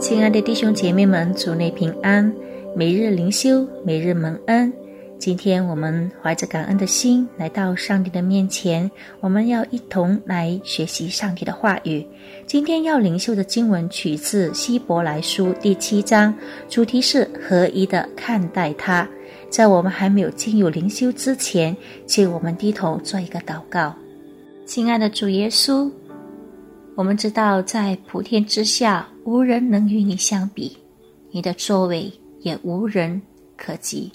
亲爱的弟兄姐妹们，主内平安。每日灵修，每日蒙恩。今天我们怀着感恩的心来到上帝的面前，我们要一同来学习上帝的话语。今天要灵修的经文取自希伯来书第七章，主题是合一的看待他。在我们还没有进入灵修之前，请我们低头做一个祷告。亲爱的主耶稣，我们知道在普天之下。无人能与你相比，你的作为也无人可及。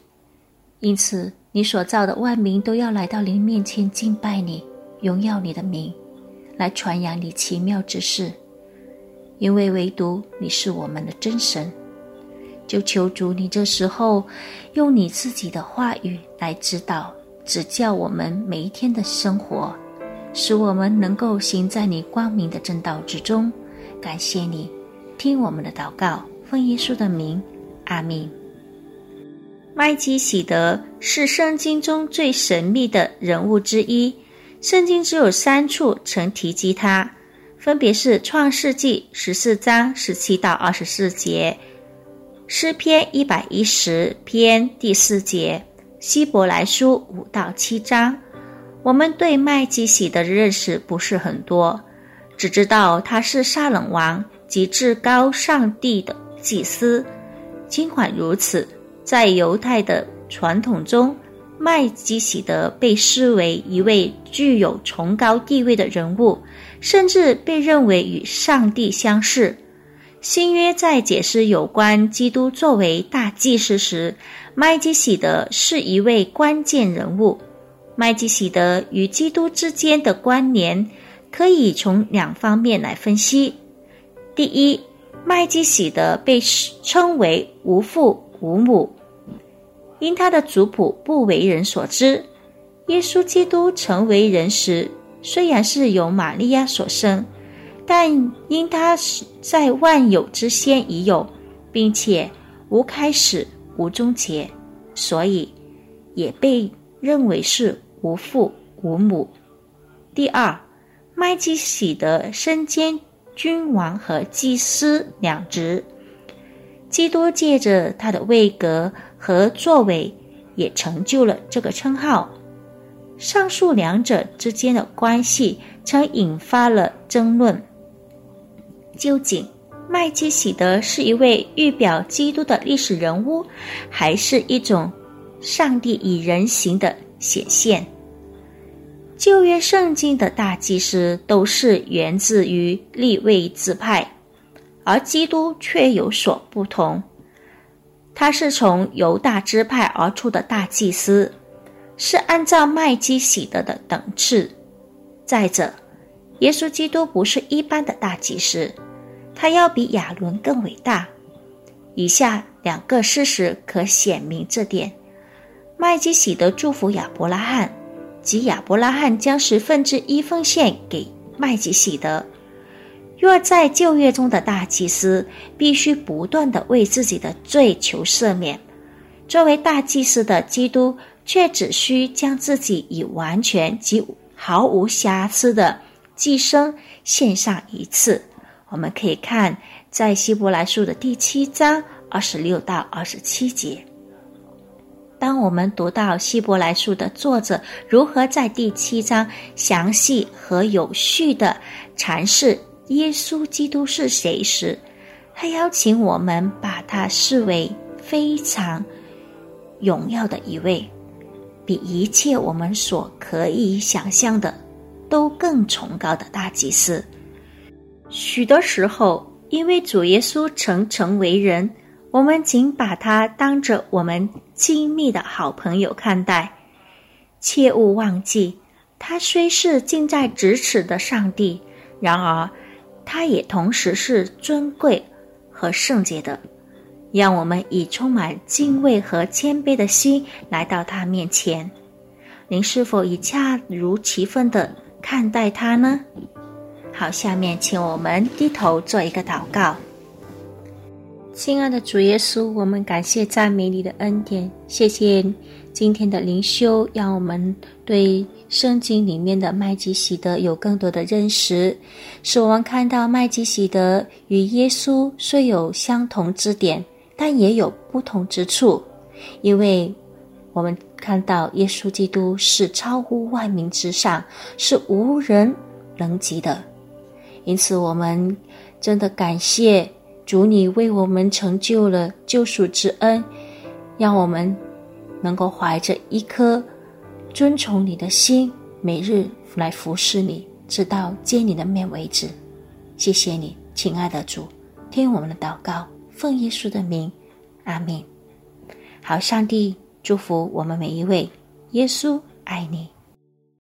因此，你所造的万民都要来到您面前敬拜你，荣耀你的名，来传扬你奇妙之事。因为唯独你是我们的真神，就求主你这时候用你自己的话语来指导、指教我们每一天的生活，使我们能够行在你光明的正道之中。感谢你。听我们的祷告，奉耶稣的名，阿明。麦基喜德是圣经中最神秘的人物之一，圣经只有三处曾提及他，分别是创世纪十四章十七到二十四节，诗篇一百一十篇第四节，希伯来书五到七章。我们对麦基喜的认识不是很多，只知道他是沙冷王。及至高上帝的祭司，尽管如此，在犹太的传统中，麦基喜德被视为一位具有崇高地位的人物，甚至被认为与上帝相似。新约在解释有关基督作为大祭司时，麦基喜德是一位关键人物。麦基喜德与基督之间的关联可以从两方面来分析。第一，麦基喜德被称为无父无母，因他的族谱不为人所知。耶稣基督成为人时，虽然是由玛利亚所生，但因他是在万有之先已有，并且无开始无终结，所以也被认为是无父无母。第二，麦基喜德身兼。君王和祭司两职，基督借着他的位格和作为，也成就了这个称号。上述两者之间的关系，曾引发了争论。究竟麦基喜德是一位预表基督的历史人物，还是一种上帝以人形的显现？旧约圣经的大祭司都是源自于立位支派，而基督却有所不同。他是从犹大支派而出的大祭司，是按照麦基喜德的等次。再者，耶稣基督不是一般的大祭司，他要比亚伦更伟大。以下两个事实可显明这点：麦基喜德祝福亚伯拉罕。及亚伯拉罕将十分之一奉献给麦基喜德。若在旧约中的大祭司必须不断的为自己的罪求赦免，作为大祭司的基督却只需将自己以完全及毫无瑕疵的寄生献上一次。我们可以看在希伯来书的第七章二十六到二十七节。当我们读到希伯来书的作者如何在第七章详细和有序的阐释耶稣基督是谁时，他邀请我们把他视为非常荣耀的一位，比一切我们所可以想象的都更崇高的大祭司。许多时候，因为主耶稣曾成为人。我们仅把他当着我们亲密的好朋友看待，切勿忘记，他虽是近在咫尺的上帝，然而他也同时是尊贵和圣洁的。让我们以充满敬畏和谦卑的心来到他面前。您是否以恰如其分的看待他呢？好，下面请我们低头做一个祷告。亲爱的主耶稣，我们感谢赞美你的恩典，谢谢今天的灵修，让我们对圣经里面的麦基喜德有更多的认识，使我们看到麦基喜德与耶稣虽有相同之点，但也有不同之处，因为我们看到耶稣基督是超乎万民之上，是无人能及的，因此我们真的感谢。主，你为我们成就了救赎之恩，让我们能够怀着一颗尊崇你的心，每日来服侍你，直到见你的面为止。谢谢你，亲爱的主，听我们的祷告，奉耶稣的名，阿门。好，上帝祝福我们每一位，耶稣爱你。